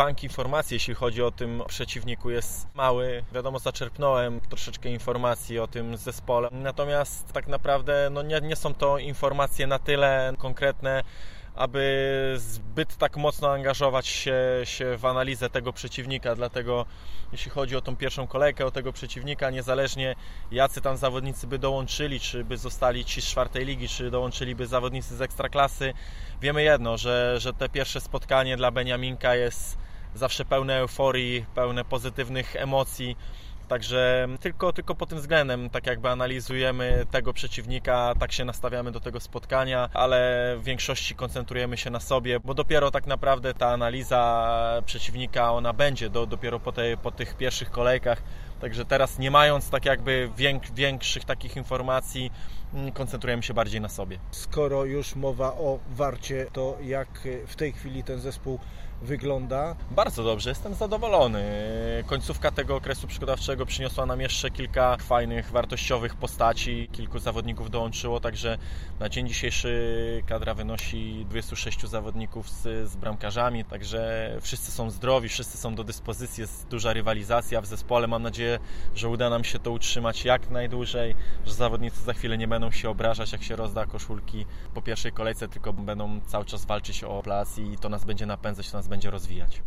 bank informacji, jeśli chodzi o tym przeciwniku jest mały. Wiadomo, zaczerpnąłem troszeczkę informacji o tym zespole, natomiast tak naprawdę no nie, nie są to informacje na tyle konkretne, aby zbyt tak mocno angażować się, się w analizę tego przeciwnika. Dlatego, jeśli chodzi o tą pierwszą kolejkę, o tego przeciwnika, niezależnie jacy tam zawodnicy by dołączyli, czy by zostali ci z czwartej ligi, czy dołączyliby zawodnicy z ekstraklasy, wiemy jedno, że, że te pierwsze spotkanie dla Beniaminka jest zawsze pełne euforii, pełne pozytywnych emocji. Także tylko, tylko pod tym względem, tak jakby analizujemy tego przeciwnika, tak się nastawiamy do tego spotkania, ale w większości koncentrujemy się na sobie, bo dopiero tak naprawdę ta analiza przeciwnika, ona będzie do, dopiero po, tej, po tych pierwszych kolejkach. Także teraz nie mając tak jakby większych takich informacji, mm, koncentrujemy się bardziej na sobie. Skoro już mowa o Warcie, to jak w tej chwili ten zespół wygląda? Bardzo dobrze, jestem zadowolony. Końcówka tego okresu przygotowawczego przyniosła nam jeszcze kilka fajnych, wartościowych postaci. Kilku zawodników dołączyło, także na dzień dzisiejszy kadra wynosi 26 zawodników z, z bramkarzami, także wszyscy są zdrowi, wszyscy są do dyspozycji, jest duża rywalizacja w zespole. Mam nadzieję, że uda nam się to utrzymać jak najdłużej, że zawodnicy za chwilę nie będą się obrażać, jak się rozda koszulki po pierwszej kolejce, tylko będą cały czas walczyć o plac i to nas będzie napędzać, to nas będzie rozwijać.